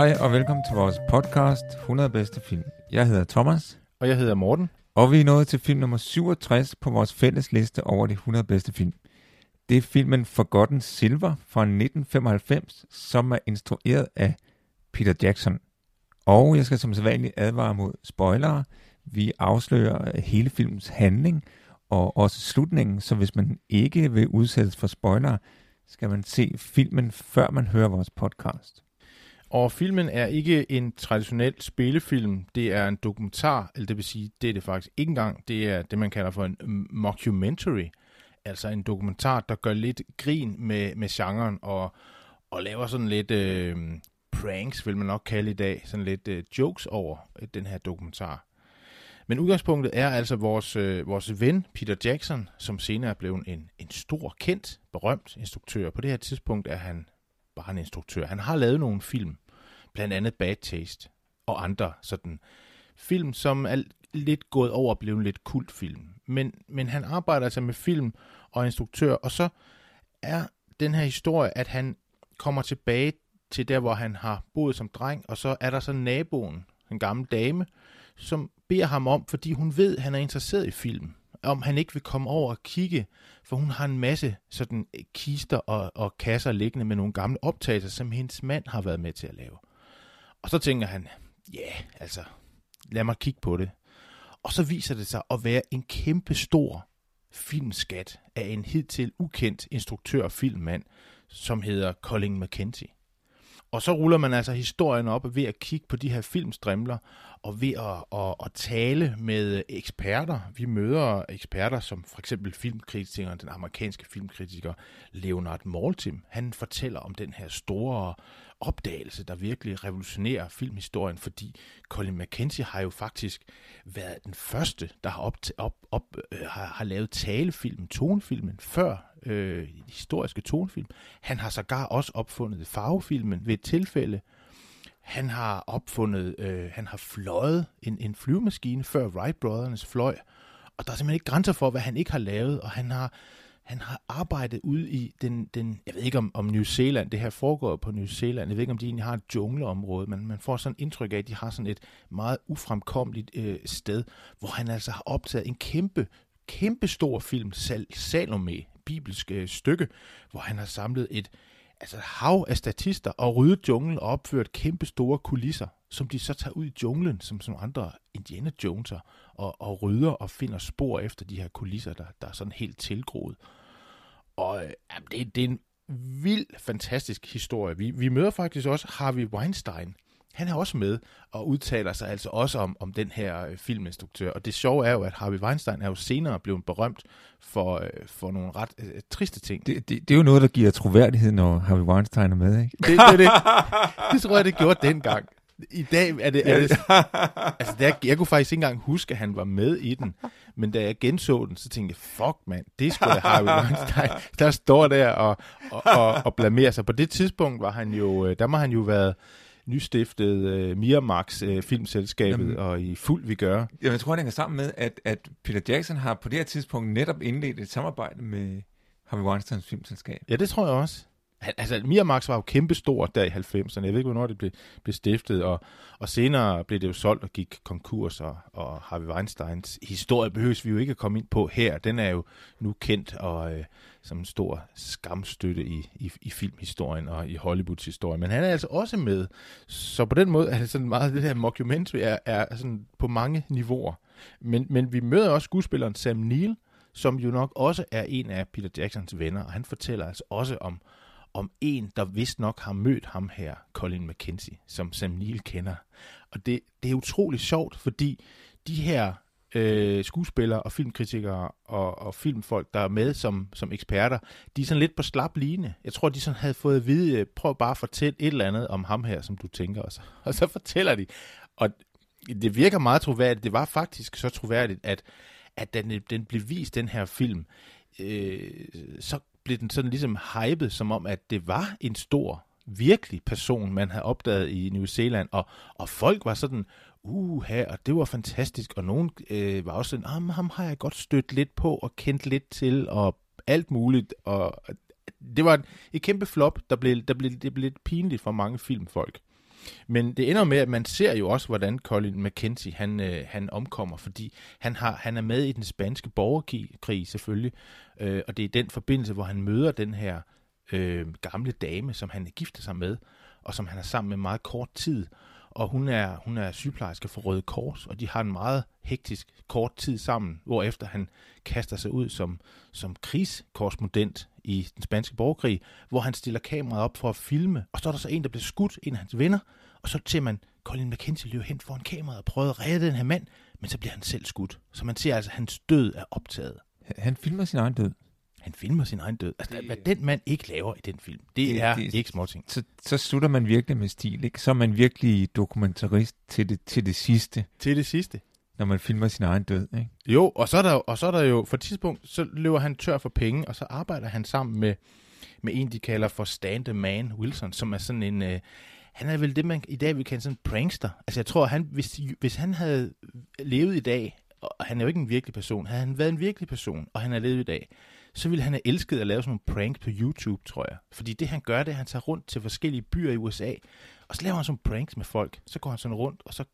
Hej og velkommen til vores podcast 100 bedste film. Jeg hedder Thomas. Og jeg hedder Morten. Og vi er nået til film nummer 67 på vores fælles liste over de 100 bedste film. Det er filmen Forgotten Silver fra 1995, som er instrueret af Peter Jackson. Og jeg skal som sædvanligt advare mod spoilere. Vi afslører hele filmens handling og også slutningen, så hvis man ikke vil udsættes for spoilere, skal man se filmen, før man hører vores podcast. Og filmen er ikke en traditionel spillefilm, det er en dokumentar, eller det vil sige, det er det faktisk ikke engang, det er det, man kalder for en mockumentary, altså en dokumentar, der gør lidt grin med, med genren, og, og laver sådan lidt øh, pranks, vil man nok kalde i dag, sådan lidt øh, jokes over øh, den her dokumentar. Men udgangspunktet er altså vores, øh, vores ven Peter Jackson, som senere er blevet en, en stor, kendt, berømt instruktør. På det her tidspunkt er han bare en instruktør. Han har lavet nogle film, blandt andet Bad Taste og andre sådan film, som er lidt gået over og blevet lidt kultfilm. Men, men han arbejder altså med film og instruktør, og så er den her historie, at han kommer tilbage til der, hvor han har boet som dreng, og så er der så naboen, en gammel dame, som beder ham om, fordi hun ved, at han er interesseret i film, om han ikke vil komme over og kigge, for hun har en masse sådan kister og, og kasser liggende med nogle gamle optagelser, som hendes mand har været med til at lave. Og så tænker han, ja, yeah, altså, lad mig kigge på det. Og så viser det sig at være en kæmpe stor filmskat af en hidtil ukendt instruktør og filmmand, som hedder Colin McKenzie. Og så ruller man altså historien op ved at kigge på de her filmstrimler, og ved at, at, at tale med eksperter. Vi møder eksperter som for eksempel filmkritikeren, den amerikanske filmkritiker Leonard Maltin. Han fortæller om den her store opdagelse, der virkelig revolutionerer filmhistorien, fordi Colin McKenzie har jo faktisk været den første, der har, op, op, op, øh, har, har lavet talefilmen, tonefilmen, før øh, historiske tonefilm. Han har sågar også opfundet farvefilmen ved et tilfælde. Han har opfundet, øh, han har fløjet en, en flyvemaskine før Wright Brothers fløj, og der er simpelthen ikke grænser for, hvad han ikke har lavet, og han har han har arbejdet ude i den, den jeg ved ikke om, om New Zealand, det her foregår på New Zealand, jeg ved ikke om de egentlig har et jungleområde, men man får sådan indtryk af, at de har sådan et meget ufremkommeligt øh, sted, hvor han altså har optaget en kæmpe, kæmpe stor film, Sal Salome, bibelsk øh, stykke, hvor han har samlet et altså et hav af statister og ryddet junglen og opført kæmpe store kulisser, som de så tager ud i junglen, som, som andre Indiana Joneser, og, og rydder og finder spor efter de her kulisser, der, der er sådan helt tilgroet. Og øh, det, det er en vild, fantastisk historie. Vi, vi møder faktisk også Harvey Weinstein. Han er også med og udtaler sig altså også om, om den her øh, filminstruktør. Og det sjove er jo, at Harvey Weinstein er jo senere blevet berømt for, øh, for nogle ret øh, triste ting. Det, det, det er jo noget, der giver troværdighed, når Harvey Weinstein er med, ikke? Det, det, det, det tror jeg, det gjorde dengang. I dag er det... Er det altså, der, jeg kunne faktisk ikke engang huske, at han var med i den. Men da jeg genså den, så tænkte jeg, fuck mand, det skulle da Harvey Weinstein. Der står der og, og, og, og blamerer sig. På det tidspunkt var han jo... Øh, der må han jo været nystiftet uh, Miramax uh, filmselskabet, Jamen, og i fuld vi gør. Jamen, jeg tror, det hænger sammen med, at, at Peter Jackson har på det her tidspunkt netop indledt et samarbejde med Harvey Weinsteins filmselskab. Ja, det tror jeg også altså Miramax var jo kæmpestor der i 90'erne. Jeg ved ikke, hvornår det blev, blev stiftet, og, og senere blev det jo solgt og gik konkurs, og, og Harvey Weinsteins historie behøves vi jo ikke at komme ind på her. Den er jo nu kendt og øh, som en stor skamstøtte i, i, i filmhistorien og i Hollywoods historie. Men han er altså også med, så på den måde er det sådan meget, det her mockumentary er, er sådan på mange niveauer. Men, men vi møder også skuespilleren Sam Neill, som jo nok også er en af Peter Jacksons venner, og han fortæller altså også om, om en, der vist nok har mødt ham her, Colin McKenzie, som Sam Neill kender. Og det, det er utroligt sjovt, fordi de her øh, skuespillere og filmkritikere og, og filmfolk, der er med som, som eksperter, de er sådan lidt på slap line. Jeg tror, de sådan havde fået at vide, øh, prøv bare at fortælle et eller andet om ham her, som du tænker. Og så, og så fortæller de. Og det virker meget troværdigt. Det var faktisk så troværdigt, at, at den, den blev vist, den her film, øh, så blev den sådan ligesom hypet, som om, at det var en stor, virkelig person, man havde opdaget i New Zealand, og, og folk var sådan, uha, og det var fantastisk, og nogen øh, var også sådan, ah, ham har jeg godt stødt lidt på og kendt lidt til, og alt muligt, og det var et kæmpe flop, der blev, der blev, det blev lidt pinligt for mange filmfolk. Men det ender med, at man ser jo også, hvordan Colin McKenzie han, øh, han omkommer, fordi han, har, han er med i den spanske borgerkrig selvfølgelig, øh, og det er den forbindelse, hvor han møder den her øh, gamle dame, som han gifter sig med, og som han er sammen med meget kort tid. Og hun er, hun er sygeplejerske for Røde Kors, og de har en meget hektisk kort tid sammen, hvorefter han kaster sig ud som, som krigskorrespondent i den spanske borgerkrig, hvor han stiller kameraet op for at filme, og så er der så en, der bliver skudt, en af hans venner, og så ser man Colin McKenzie løbe hen foran kameraet og prøve at redde den her mand, men så bliver han selv skudt. Så man ser altså, at hans død er optaget. Han filmer sin egen død. Han filmer sin egen død. Altså, det, hvad den mand ikke laver i den film, det, det er det, ikke småting. Så, så slutter man virkelig med stil, ikke? Så er man virkelig dokumentarist til det, til det sidste. Til det sidste. Når man filmer sin egen død, ikke? Jo, og så er der, og så er der jo, for et tidspunkt, så løber han tør for penge, og så arbejder han sammen med, med en, de kalder for Stand the Man Wilson, som er sådan en... Øh, han er vel det, man i dag vil kalde sådan en prankster. Altså jeg tror, han, hvis, hvis han havde levet i dag, og han er jo ikke en virkelig person, havde han været en virkelig person, og han er levet i dag, så ville han have elsket at lave sådan nogle prank på YouTube, tror jeg. Fordi det han gør, det er, at han tager rundt til forskellige byer i USA, og så laver han sådan pranks med folk. Så går han sådan rundt, og så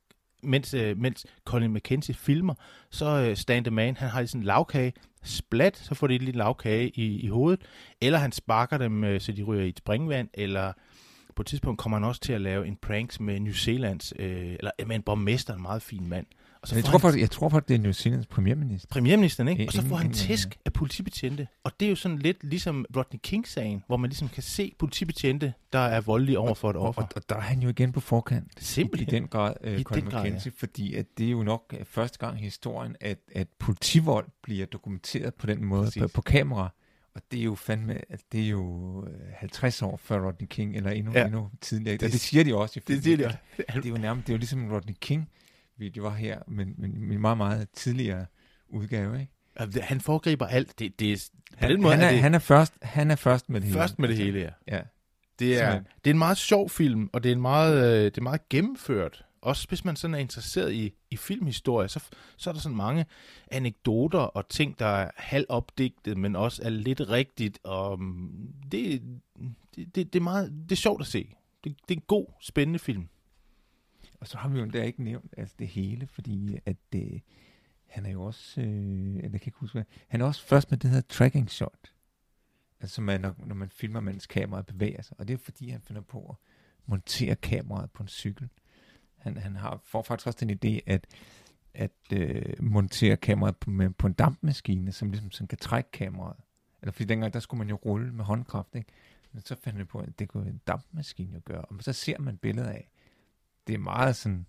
mens, øh, mens Colin McKenzie filmer, så øh, Stan the Man, han har sådan en lavkage, splat, så får de en lille lavkage i, i hovedet, eller han sparker dem, øh, så de ryger i et springvand, eller på et tidspunkt kommer han også til at lave en pranks med New Zealands, øh, eller med en borgmester, en meget fin mand. Og så jeg, tror han, jeg tror faktisk, det er New Zealands premierminister. Premierministeren, ikke? Og så får han tæsk af politibetjente. Og det er jo sådan lidt ligesom Rodney King-sagen, hvor man ligesom kan se politibetjente, der er voldelige over for et offer. Og, og, og der er han jo igen på forkant. Simpelthen. I, den grad, uh, I Colin den grad, ja. fordi at det er jo nok øh, første gang i historien, at, at politivold bliver dokumenteret på den måde på, på kamera. Og det er jo fandme, at det er jo 50 øh, år før Rodney King, eller endnu, ja. endnu tidligere. Det, det siger de også. I det siger de også. Det er jo nærmest, det er jo ligesom Rodney King, video var her, men, men en meget, meget tidligere udgave, ikke? Han foregriber alt. Det, det er, han, den måde, han, er, er det, han, er først, han er først med det hele. Først med det hele, ja. ja. Det er, det er en meget sjov film, og det er en meget, øh, det er meget gennemført. Også hvis man sådan er interesseret i, i filmhistorie, så, så er der sådan mange anekdoter og ting, der er halvopdigtet, men også er lidt rigtigt. Og mm, det, det, det, det, er meget, det er sjovt at se. Det, det er en god, spændende film. Og så har vi jo endda ikke nævnt altså det hele, fordi at øh, han er jo også, øh, eller jeg kan ikke huske hvad, han er også først med det her tracking shot. Altså man, når, når man filmer, mens kameraet bevæger sig. Og det er fordi, han finder på at montere kameraet på en cykel. Han, han har, får faktisk også den idé, at, at øh, montere kameraet på, med, på en dampmaskine, som ligesom sådan kan trække kameraet. Eller fordi dengang, der skulle man jo rulle med håndkraft, ikke? Men så fandt han på, at det kunne en dampmaskine jo gøre. Og så ser man billedet af, det er meget sådan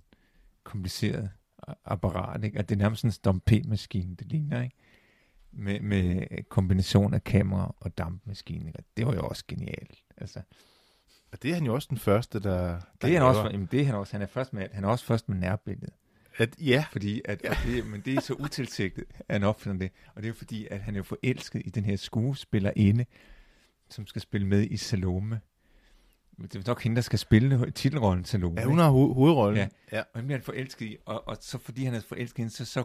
kompliceret apparat, ikke? At det er nærmest sådan en stomp-maskine, det ligner, ikke? Med, med kombination af kamera og dampmaskine, ikke? det var jo også genialt, altså. Og det er han jo også den første, der... der det er han også, jamen det er han også, han er, først med, han er også først med nærbilledet. At, ja. Fordi at, ja. det, men det er så utilsigtet, at han opfinder det. Og det er jo fordi, at han er forelsket i den her skuespillerinde, som skal spille med i Salome. Det er nok hende, der skal spille titelrollen til Lone. Ja, hun har ho- hovedrollen. Ja. ja, og han bliver han forelsket i, og, og så fordi han er forelsket i hende, så, så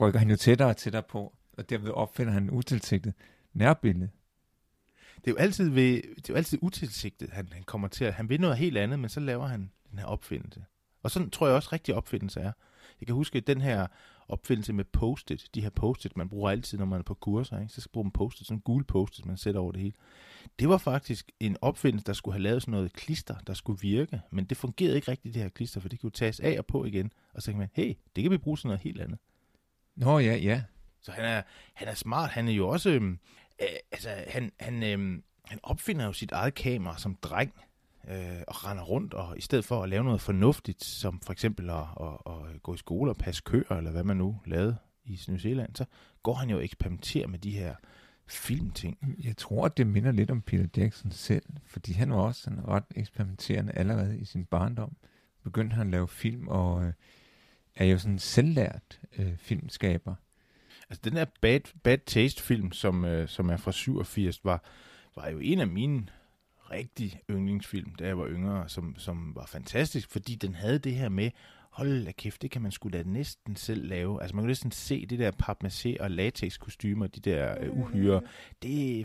rykker han jo tættere og tættere på, og derved opfinder han en utilsigtet nærbillede. Det er jo altid, ved, det er jo altid utilsigtet, han, han kommer til at, han vil noget helt andet, men så laver han den her opfindelse. Og sådan tror jeg også rigtig opfindelse er. Jeg kan huske, at den her opfindelse med post-it, de her post-it, man bruger altid, når man er på kurser, ikke? så skal man bruge en post-it, sådan en gul post-it, man sætter over det hele. Det var faktisk en opfindelse, der skulle have lavet sådan noget klister, der skulle virke, men det fungerede ikke rigtigt, det her klister, for det kunne tages af og på igen, og så kan man, hey, det kan vi bruge sådan noget helt andet. Nå ja, ja. Så han er, han er smart, han er jo også, øh, altså han, han, øh, han opfinder jo sit eget kamera som dreng, øh, og render rundt, og i stedet for at lave noget fornuftigt, som for eksempel at, at, at gå i skole og passe køer, eller hvad man nu lavede i New Zealand, så går han jo og eksperimenterer med de her filmting. Jeg tror, at det minder lidt om Peter Jackson selv, fordi han var også sådan ret eksperimenterende allerede i sin barndom. Begyndte han at lave film, og øh, er jo sådan en selvlært øh, filmskaber. Altså den der Bad, Bad Taste-film, som, øh, som er fra 87, var, var jo en af mine rigtig yndlingsfilm, da jeg var yngre, som, som var fantastisk, fordi den havde det her med, hold da kæft, det kan man sgu da næsten selv lave. Altså man kan næsten se det der papmaché og latex kostymer, de der øh, uhyre. Det er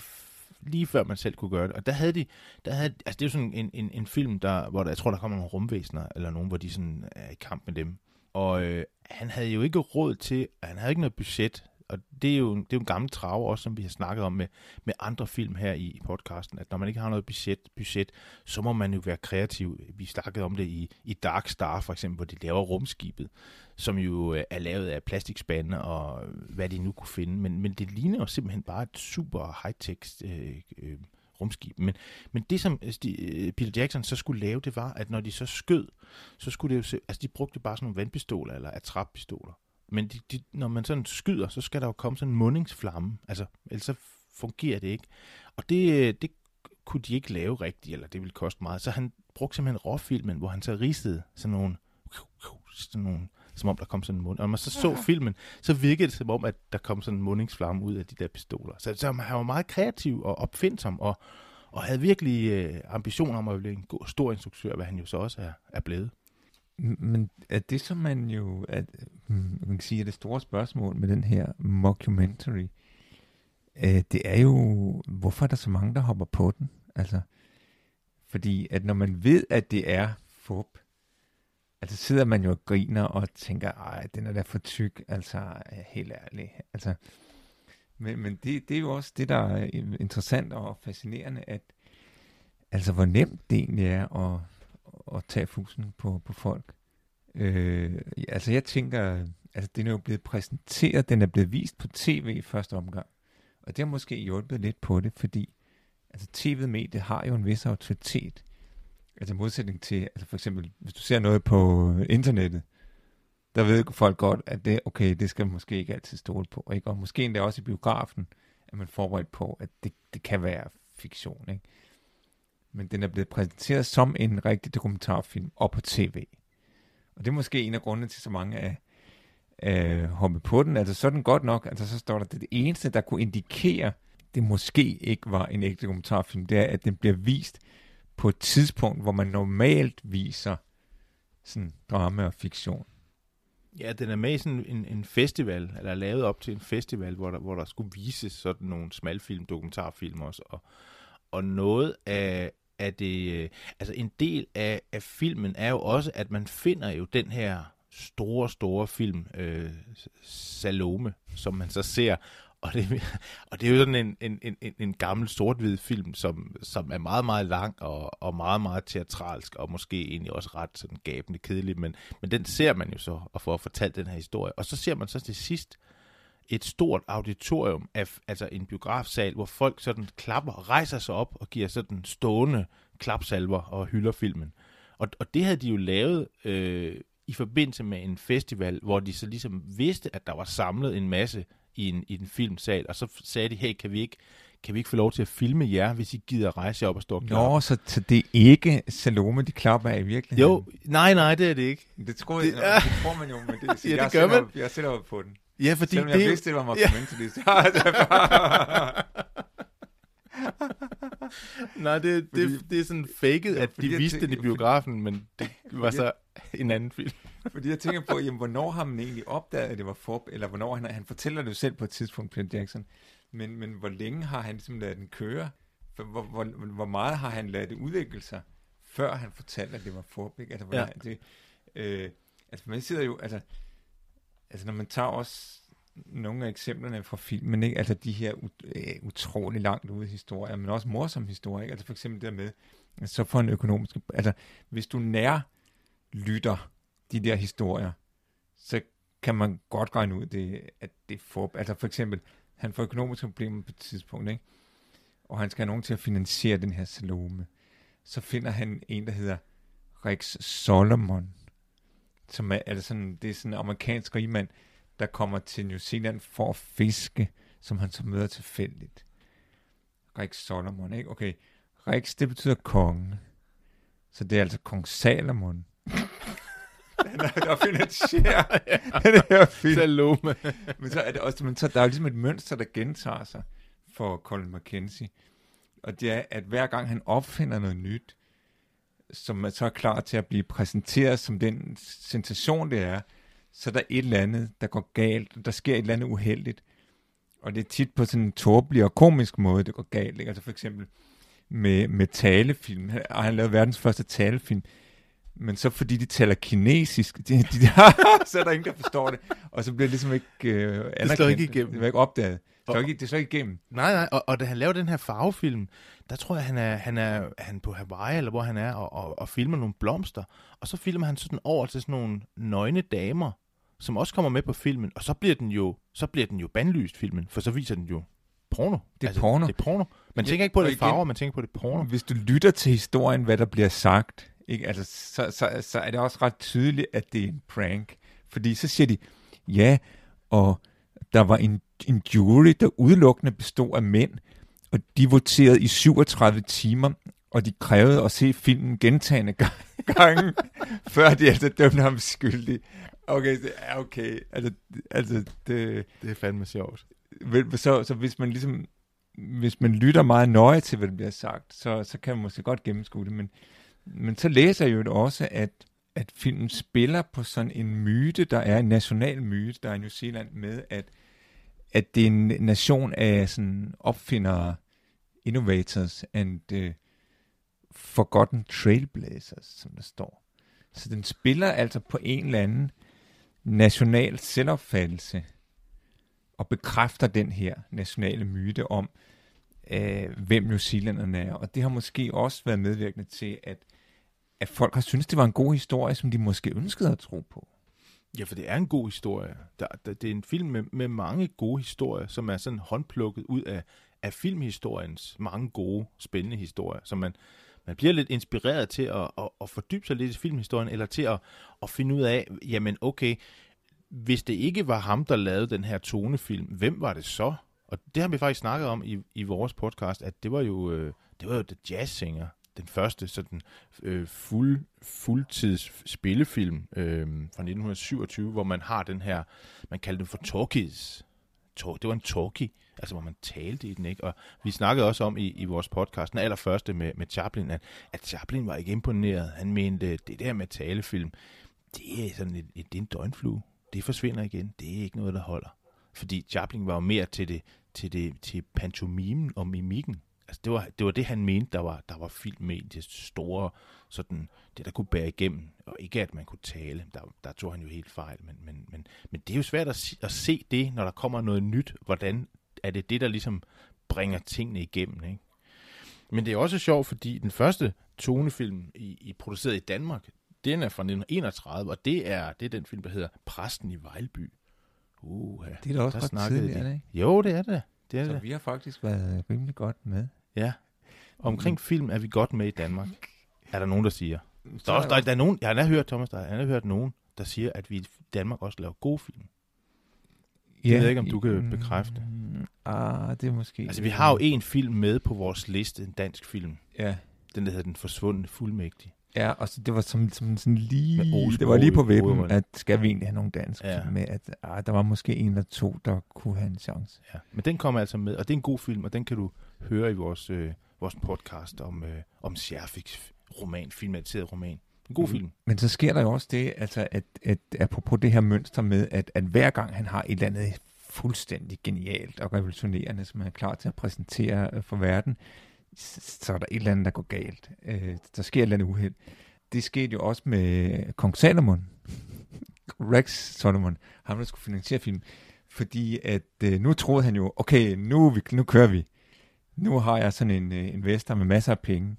lige før man selv kunne gøre det. Og der havde de, der havde, altså det er jo sådan en, en, en film, der, hvor der, jeg tror, der kommer nogle rumvæsener, eller nogen, hvor de sådan er i kamp med dem. Og øh, han havde jo ikke råd til, han havde ikke noget budget og det er, jo, det er jo en gammel trave også, som vi har snakket om med, med andre film her i podcasten, at når man ikke har noget budget, budget, så må man jo være kreativ. Vi snakkede om det i, i Dark Star for eksempel, hvor de laver rumskibet, som jo øh, er lavet af plastikspande og øh, hvad de nu kunne finde. Men, men det ligner jo simpelthen bare et super high-tech øh, øh, rumskib. Men, men det, som øh, øh Peter Jackson så skulle lave, det var, at når de så skød, så skulle det jo se, altså de brugte bare sådan nogle vandpistoler eller attrappistoler. Men de, de, når man sådan skyder, så skal der jo komme sådan en mundingsflamme. Altså, ellers så fungerer det ikke. Og det, det kunne de ikke lave rigtigt, eller det ville koste meget. Så han brugte simpelthen råfilmen, hvor han så ristede sådan nogle, sådan nogle som om der kom sådan en mund. Og når man så så filmen, så virkede det som om, at der kom sådan en mundingsflamme ud af de der pistoler. Så, så han var meget kreativ og opfindsom, og, og havde virkelig øh, ambitioner om at blive en god, stor instruktør, hvad han jo så også er, er blevet. Men er det, som man jo, at, hmm, man kan sige, er det store spørgsmål med den her mockumentary, øh, det er jo, hvorfor er der så mange, der hopper på den? Altså, fordi at når man ved, at det er fup, altså sidder man jo og griner og tænker, ej, den er da for tyk, altså helt ærligt. Altså, men men det, det er jo også det, der er interessant og fascinerende, at altså hvor nemt det egentlig er at at tage fusen på, på folk. Øh, altså jeg tænker, altså den er jo blevet præsenteret, den er blevet vist på tv i første omgang. Og det har måske hjulpet lidt på det, fordi altså tv-mediet har jo en vis autoritet. Altså modsætning til, altså for eksempel, hvis du ser noget på internettet, der ved folk godt, at det, okay, det skal man måske ikke altid stole på. Ikke? Og måske endda også i biografen, at man forberedt på, at det, det kan være fiktion. Ikke? Men den er blevet præsenteret som en rigtig dokumentarfilm og på tv. Og det er måske en af grundene til, så mange af øh, hoppe på den. Altså så den godt nok, altså så står der, at det eneste, der kunne indikere, det måske ikke var en ægte dokumentarfilm, det er, at den bliver vist på et tidspunkt, hvor man normalt viser sådan drama og fiktion. Ja, den er med i sådan en, en festival, eller lavet op til en festival, hvor der, hvor der skulle vises sådan nogle smalfilm, dokumentarfilm også, og, og noget af, er det, øh, altså en del af, af filmen er jo også, at man finder jo den her store, store film, øh, Salome, som man så ser, og det, og det er jo sådan en, en, en, en gammel sort-hvid film, som, som er meget, meget lang og, og meget, meget teatralsk, og måske egentlig også ret sådan gabende kedelig, men, men den ser man jo så, og får fortalt den her historie. Og så ser man så til sidst et stort auditorium, af, altså en biografsal, hvor folk sådan klapper, rejser sig op og giver sådan stående klapsalver og hylder filmen. Og, og det havde de jo lavet øh, i forbindelse med en festival, hvor de så ligesom vidste, at der var samlet en masse i en, i en filmsal, og så sagde de, hey, kan vi ikke, kan vi ikke få lov til at filme jer, hvis I gider rejse op og stå og klappe? Nå, så, så det er ikke Salome, de klapper af i virkeligheden? Jo, nej, nej, det er det ikke. Det tror, jeg, det, ja. det tror man jo, men det, ja, det gør man. Jeg sætter op på den. Ja, fordi Selvom det... jeg vidste, det var mockumentary. Ja. Nej, det, fordi, det, det er sådan faked, ja, at de viste tænker, den i biografen, men det var så en anden film. fordi jeg tænker på, jamen, hvornår har man egentlig opdaget, at det var Fob, eller hvornår han, han fortæller det jo selv på et tidspunkt, Peter Jackson, men, men hvor længe har han ligesom ladet den køre? For, hvor, hvor, hvor meget har han ladet det udvikle sig, før han fortalte, at det var Fob, ikke? Altså, ja. det, øh, altså, man sidder jo, altså, altså når man tager også nogle af eksemplerne fra filmen, ikke? altså de her ut- øh, utrolig langt ude historier, men også morsomme historier, ikke? altså for eksempel der med, så for en økonomisk, altså hvis du nær lytter de der historier, så kan man godt regne ud, det, at det får, altså for eksempel, han får økonomiske problemer på et tidspunkt, ikke? og han skal have nogen til at finansiere den her Salome. Så finder han en, der hedder Rex Solomon, som er, altså sådan, det er sådan en amerikansk rigmand, der kommer til New Zealand for at fiske, som han så møder tilfældigt. Rex Solomon, ikke? Okay, Rex, det betyder konge. Så det er altså kong Salomon. Den er, der finansierer den her film. Salome. Men så er det også, men så, der er jo ligesom et mønster, der gentager sig for Colin McKenzie. Og det er, at hver gang han opfinder noget nyt, som er så klar til at blive præsenteret som den sensation, det er, så er der et eller andet, der går galt. Der sker et eller andet uheldigt. Og det er tit på sådan en tåbelig og komisk måde, det går galt. Ikke? Altså for eksempel med, med talefilm. Han han lavede verdens første talefilm. Men så fordi de taler kinesisk, de, de, så er der ingen, der forstår det. Og så bliver det ligesom ikke øh, anerkendt. Det slår ikke igennem. Det bliver ikke opdaget. Det slår, ikke, det slår ikke igennem. Nej, nej, og, og da han laver den her farvefilm, der tror jeg, han er, han er han på Hawaii, eller hvor han er, og, og, og filmer nogle blomster. Og så filmer han sådan over til sådan nogle nøgne damer, som også kommer med på filmen, og så bliver den jo, så bliver den jo bandlyst, filmen, for så viser den jo porno. Det er altså, porno. Det er porno. Man tænker ikke på det farver, man tænker på det porno. Hvis du lytter til historien, hvad der bliver sagt, ikke? Altså, så, så, så er det også ret tydeligt, at det er en prank. Fordi så siger de, ja, og der var en, en jury, der udelukkende bestod af mænd, og de voterede i 37 timer, og de krævede at se filmen gentagende gange, før de altså dømte ham skyldig. Okay, det er okay. Altså, altså det, det er fandme sjovt. Så, så hvis man ligesom hvis man lytter meget nøje til, hvad der bliver sagt, så, så kan man måske godt gennemskue det, men, men så læser jeg jo også, at, at filmen spiller på sådan en myte, der er en national myte, der er i New Zealand med, at, at det er en nation af sådan opfindere, innovators and uh, forgotten trailblazers, som der står. Så den spiller altså på en eller anden national selvopfattelse og bekræfter den her nationale myte om, øh, hvem New Zealanderne er. Og det har måske også været medvirkende til, at, at folk har syntes, det var en god historie, som de måske ønskede at tro på. Ja, for det er en god historie. Der, der, det er en film med, med mange gode historier, som er sådan håndplukket ud af, af filmhistoriens mange gode, spændende historier, som man, man bliver lidt inspireret til at, at, at fordybe sig lidt i filmhistorien, eller til at, at finde ud af, jamen okay, hvis det ikke var ham, der lavede den her tonefilm, hvem var det så? Og det har vi faktisk snakket om i, i vores podcast, at det var jo, øh, det var jo The Jazz Singer, den første sådan øh, fuld, fuldtids spillefilm øh, fra 1927, hvor man har den her, man kalder den for talkies. Det var en talkie, altså hvor man talte i den, ikke? Og vi snakkede også om i, i vores podcast, den allerførste med, med Chaplin, at, at Chaplin var ikke imponeret. Han mente, det der med talefilm, det er sådan et, et, det er en døgnflue. Det forsvinder igen. Det er ikke noget, der holder. Fordi Chaplin var jo mere til det, til det, til pantomimen og mimikken. Altså det var, det var det, han mente, der var, der var film med det store, sådan, det der kunne bære igennem, og ikke at man kunne tale, der, der tog han jo helt fejl, men, men, men, men det er jo svært at, at se det, når der kommer noget nyt, hvordan er det det, der ligesom bringer tingene igennem, ikke? Men det er også sjovt, fordi den første tonefilm, i, i produceret i Danmark, den er fra 1931, og det er, det er den film, der hedder Præsten i Vejlby. Uh, det er da også ret tidligt, er det ikke? Jo, det er det. det, er Så det. vi har faktisk været rimelig godt med. Ja. Omkring mm. film er vi godt med i Danmark. Er der nogen, der siger? Der er, også, der, der er nogen, jeg har hørt, Thomas, der, jeg har hørt nogen, der siger, at vi i Danmark også laver gode film. Ja, jeg ved ikke, om du kan bekræfte. Mm, ah, det er måske... Altså, vi har jo en film med på vores liste, en dansk film. Ja. Den, der hedder Den Forsvundne Fuldmægtig. Ja, og så, det var som, som sådan lige, det var lige på vippen, at skal vi egentlig have nogle danske ja. med, at ah, der var måske en eller to, der kunne have en chance. Ja, men den kommer altså med, og det er en god film, og den kan du høre i vores, øh, vores podcast om, øh, om Scherfiks roman, filmatiseret roman. En god mm. film. Men så sker der jo også det, altså at, at apropos det her mønster med, at, at hver gang han har et eller andet fuldstændig genialt og revolutionerende, som han er klar til at præsentere øh, for verden, så er der et eller andet, der går galt. Øh, der sker et eller andet uheld. Det skete jo også med Kong Salomon, Rex Solomon, ham der skulle finansiere filmen, fordi at øh, nu troede han jo, okay, nu, vi, nu kører vi. Nu har jeg sådan en øh, investor med masser af penge,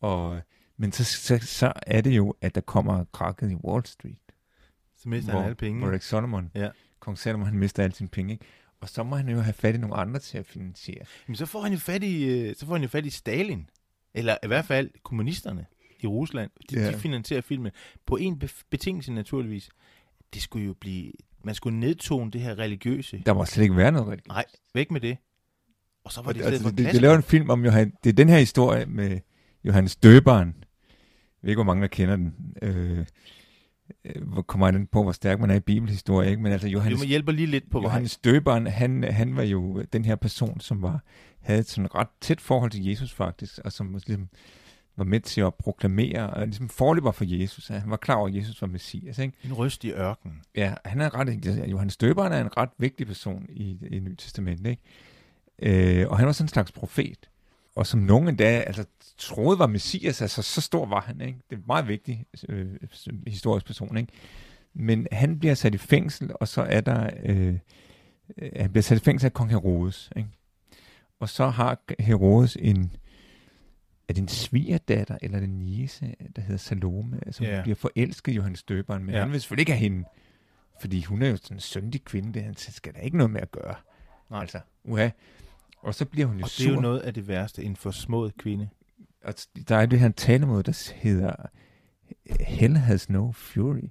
og, men så, så, så er det jo, at der kommer krakket i Wall Street. Så mister hvor, han alle penge. Hvor Rex Solomon, ja. Kong Salomon, han mister alle sine penge, ikke? Og så må han jo have fat i nogle andre til at finansiere. Men så får han jo fat i, øh, så får han jo fat i Stalin. Eller i hvert fald kommunisterne i Rusland. De, ja. de finansierer filmen på en betingelse naturligvis. Det skulle jo blive man skulle nedtone det her religiøse. Der må slet ikke være noget religiøst. Nej, væk med det. Og så var det Og, altså, det, det laver en film om Johan, det er den her historie med Johannes Døberen. Jeg ved ikke, hvor mange der kender den. Øh, hvor kommer den på, hvor stærk man er i bibelhistorie, ikke? Men altså Jo, Johannes, man hjælper lige lidt på vej. Johannes Døberen, han, han var jo den her person, som var, havde et sådan ret tæt forhold til Jesus faktisk, og som ligesom var med til at proklamere, og ligesom forløber for Jesus. Han var klar over, at Jesus var Messias, ikke? En røst i ørkenen. Ja, han er ret, Johannes Døberen er en ret vigtig person i, i Nyt Testament, ikke? Øh, og han var sådan en slags profet. Og som nogen endda altså, troede var Messias, altså så stor var han, ikke? Det er en meget vigtig øh, historisk person, ikke? Men han bliver sat i fængsel, og så er der, øh, øh, han bliver sat i fængsel af kong Herodes, ikke? Og så har Herodes en, er det en svigerdatter, eller er en niece, der hedder Salome, som Ja. bliver forelsket i Johannes Døberen, men Ja. han vil selvfølgelig ikke have hende, fordi hun er jo sådan en syndig kvinde, det han skal der ikke noget med at gøre. Nej. Altså, uha. Og så bliver hun jo Og sur. det er jo noget af det værste, en forsmået kvinde. Og der er det her talemåde, der hedder Hell has no fury,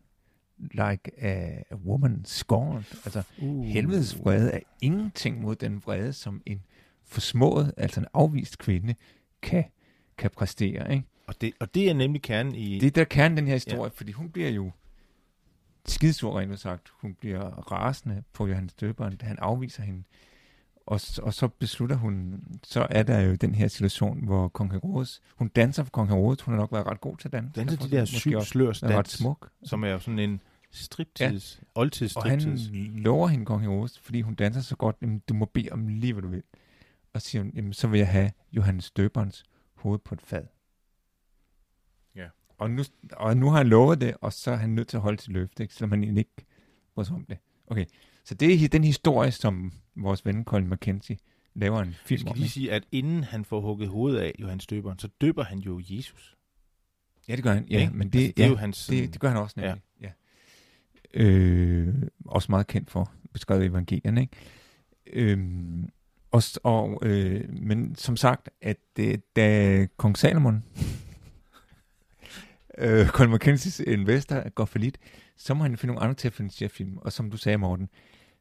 like a, a woman scorned. Altså, Uh. helvedes vrede er ingenting mod den vrede, som en forsmået, altså en afvist kvinde, kan, kan præstere. Ikke? Og det, og det er nemlig kernen i... Det er der kernen den her historie, ja. fordi hun bliver jo skidsur, rent sagt. Hun bliver rasende på Johannes Døberen, da han afviser hende. Og, og så beslutter hun, så er der jo den her situation, hvor kong Herodes, hun danser for kong Herodes, hun har nok været ret god til at danse. danser de der syv slørs været ret dans, smuk. som er jo sådan en striptids, ja. oldtids Og han striptids. lover hende kong Herodes, fordi hun danser så godt, jamen, du må bede om lige, hvad du vil. Og siger hun, jamen, så vil jeg have Johannes Døberens hoved på et fad. Ja. Og nu, og nu har han lovet det, og så er han nødt til at holde sit løfte, ikke? selvom han egentlig ikke bryder sig om det. Okay, så det er den historie, som vores ven Colin McKenzie laver en film skal om. lige ikke? sige, at inden han får hugget hovedet af Johannes Døberen, så døber han jo Jesus. Ja, det gør han. Ja, men det, altså, det er ja, jo hans... Det, det gør han også nemlig. Ja. ja. Øh, også meget kendt for beskrevet evangelierne, ikke? Øhm, og, og, øh, men som sagt, at øh, da kong Salomon, øh, Colin McKenzie's investor, går for lidt, så må han finde nogle andre til at finansiere film. Og som du sagde, Morten,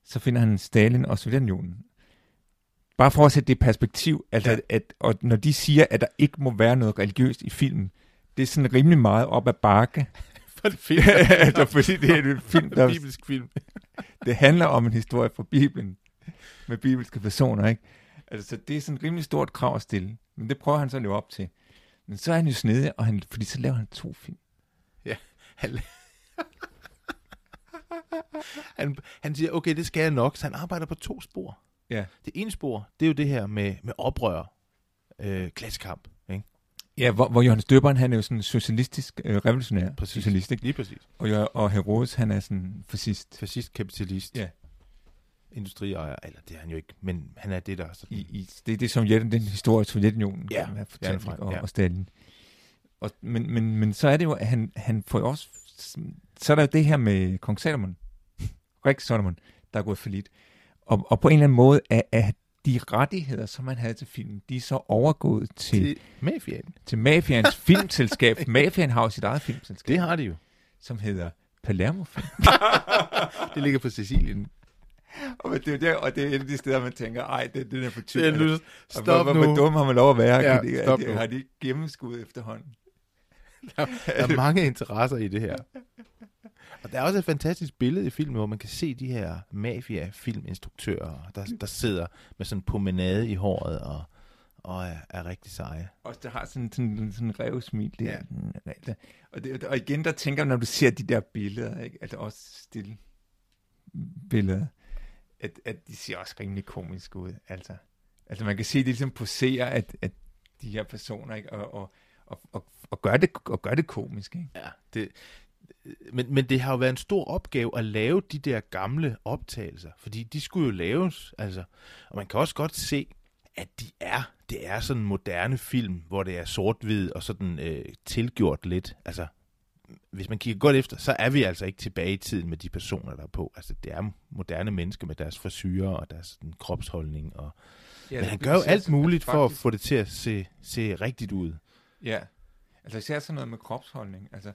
så finder han Stalin og Sovjetunionen. Bare for at sætte det i perspektiv, altså Ja. ja. at, og når de siger, at der ikke må være noget religiøst i filmen, det er sådan rimelig meget op ad bakke. for det film. altså, fordi det er en film, der, Bibelsk film. det handler om en historie fra Bibelen, med bibelske personer, ikke? Altså, så det er sådan et rimelig stort krav at stille. Men det prøver han så at leve op til. Men så er han jo snedig, og han, fordi så laver han to film. Han, han, han siger, okay, det skal jeg nok, så han arbejder på to spor. Ja. Det ene spor, det er jo det her med, med oprør, øh, klassekamp. Ikke? Ja, hvor, hvor Johannes Døberen, han er jo sådan en socialistisk, øh, revolutionær Præcis. socialist, ikke? Lige præcis. Og, og Herodes, han er sådan fascist. Fascist, kapitalist, Ja. industriejer, eller det er han jo ikke, men han er det, der er sådan. I, i, det er det, som den historie, Sovjetunionen Ja, ja, fortalt, ikke? og, ja. og Stalin. Og, men, men, men så er det jo, at han, han får jo også... Så er der jo det her med kong Salomon, Rick Solomon, der er gået for lidt. Og, og på en eller anden måde er, er de rettigheder, som man havde til filmen, de er så overgået til, til, mafiaen. til mafians filmselskab. Mafian har jo sit eget filmselskab, Det har de jo. som hedder Palermo Film. Det ligger på Sicilien. og, det er der, og det er et af de steder, man tænker, ej, det, det er for tyk. Det er stop hvor, hvor, nu. hvor dum har man lov at være? Ja, Kan de, stop de, nu. har de ikke gennemskud efterhånden? Der er mange interesser i det her. Og der er også et fantastisk billede i filmen, hvor man kan se de her mafia-filminstruktører, der, der sidder med sådan en promenade i håret og, og er, er rigtig seje. Også der har sådan sådan, sådan en revsmil der. Ja. Og, det, og igen, der tænker jeg, når du ser de der billeder, ikke? altså også stille billeder, at, at de ser også rimelig komisk ud. Altså, altså man kan se, at de ligesom poserer, at, at de her personer, ikke? Og, og, og, og, og, gør det, og gør det komisk. Ikke? Ja, det, men, men det har jo været en stor opgave at lave de der gamle optagelser, fordi de skulle jo laves, altså, og man kan også godt se, at de er, det er sådan en moderne film, hvor det er sort-hvid og sådan øh, tilgjort lidt, altså, hvis man kigger godt efter, så er vi altså ikke tilbage i tiden med de personer, der er på. Altså, det er moderne mennesker med deres frisyrer og deres sådan, kropsholdning. Og... Ja, Men han gør jo alt muligt for at faktisk- få det til at se, se rigtigt ud. Ja, altså især sådan noget med kropsholdning. Altså,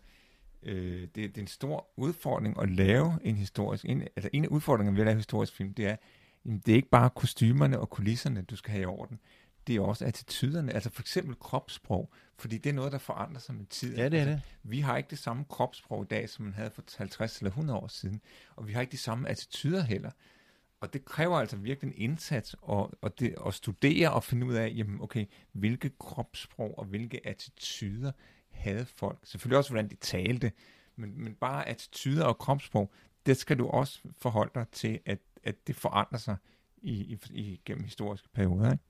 øh, det, det er en stor udfordring at lave en historisk, en, altså en af udfordringerne ved at lave historisk film, det er, jamen, det er ikke bare kostymerne og kulisserne, du skal have i orden. Det er også attityderne, altså for eksempel kropssprog, fordi det er noget, der forandrer sig med tiden. Ja, det er altså, det. Vi har ikke det samme kropssprog i dag, som man havde for 50 eller 100 år siden, og vi har ikke de samme attityder heller. Og det kræver altså virkelig en indsats at, at, det, at studere og finde ud af, jamen okay, hvilke kropssprog og hvilke attityder havde folk. Selvfølgelig også, hvordan de talte, men, men bare attityder og kropssprog, det skal du også forholde dig til, at, at det forandrer sig i, i, i gennem historiske perioder. Ikke?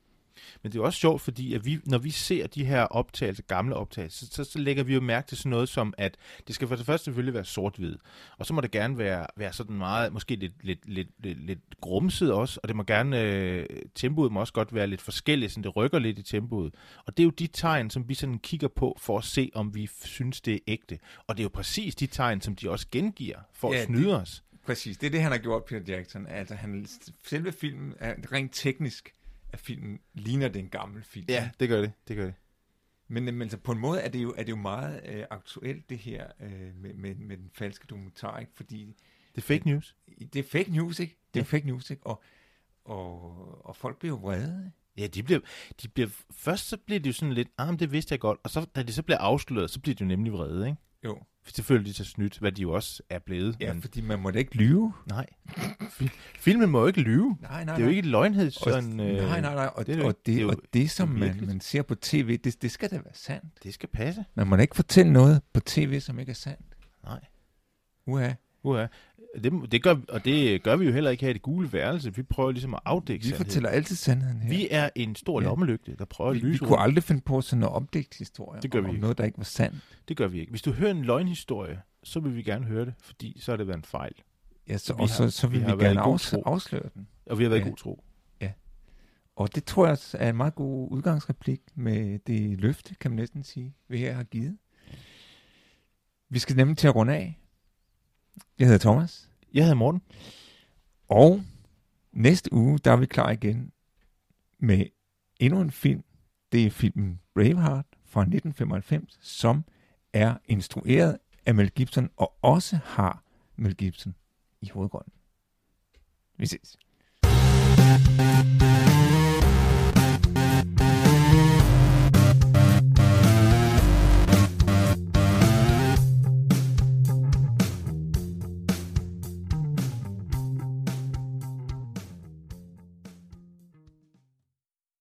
Men det er også sjovt, fordi at vi, når vi ser de her optagelser, gamle optagelser, så, så, så lægger vi jo mærke til sådan noget som, at det skal for det første selvfølgelig være sort-hvid, og så må det gerne være, være sådan meget, måske lidt, lidt, lidt, lidt, lidt grumset også, og det må gerne, øh, tempoet må også godt være lidt forskelligt, så det rykker lidt i tempoet. Og det er jo de tegn, som vi sådan kigger på for at se, om vi synes, det er ægte. Og det er jo præcis de tegn, som de også gengiver for Ja, at snyde det- os. Præcis, det er det, han har gjort, Peter Jackson. Altså, han, selve filmen er rent teknisk, at filmen ligner det en gammel film. Ja, det gør det. Det gør det. Men, men så på en måde er det jo, er det jo meget øh, aktuelt, det her øh, med, med, med den falske dokumentar, ikke? fordi Det er fake news. det er fake news, ikke? Det er Ja. fake news, ikke? Og, og, og folk bliver jo vrede. Ja, de bliver, de bliver, først så bliver de jo sådan lidt, ah, det vidste jeg godt, og så, da de så bliver afsløret, så bliver de jo nemlig vrede, ikke? Jo. For selvfølgelig de så snydt, hvad de jo også er blevet. Ja, men, fordi man må da ikke lyve. nej. Fi- Filmen må jo ikke lyve. Nej, nej, Det er jo ikke et løgnhed, Og, sådan... Øh, nej, nej, nej. Og det og det, det jo- og det som det man, man ser på tv, det, det skal da være sandt. Det skal passe. Man må da ikke fortælle noget på tv, som ikke er sandt. Nej. Uha. Uha. Det, det gør, og det gør vi jo heller ikke her i det gule værelse. Vi prøver ligesom at afdække Vi sandheden. fortæller altid sandheden her. Vi er en stor Ja. lommelygte, der prøver at vi, vi lyse kunne rundt. aldrig finde på sådan en opdægtshistorie Det gør vi om ikke. noget, der ikke var sandt. Det gør vi ikke. Hvis du hører en løgnhistorie, så vil vi gerne høre det, fordi så har det været en fejl. Ja, så, Vi og har- så, så vi vil vi, vi været gerne i afs- afsløre den. Og vi har været i Ja. god tro. Og det tror jeg er en meget god udgangsreplik med det løfte, kan man næsten sige, vi her har givet. Vi skal nemlig til at runde af. Jeg hedder Thomas. Jeg hedder Morten. Og næste uge, der er vi klar igen med endnu en film. Det er filmen Braveheart fra 1995, som er instrueret af Mel Gibson, og også har Mel Gibson i hovedrollen. Vi ses.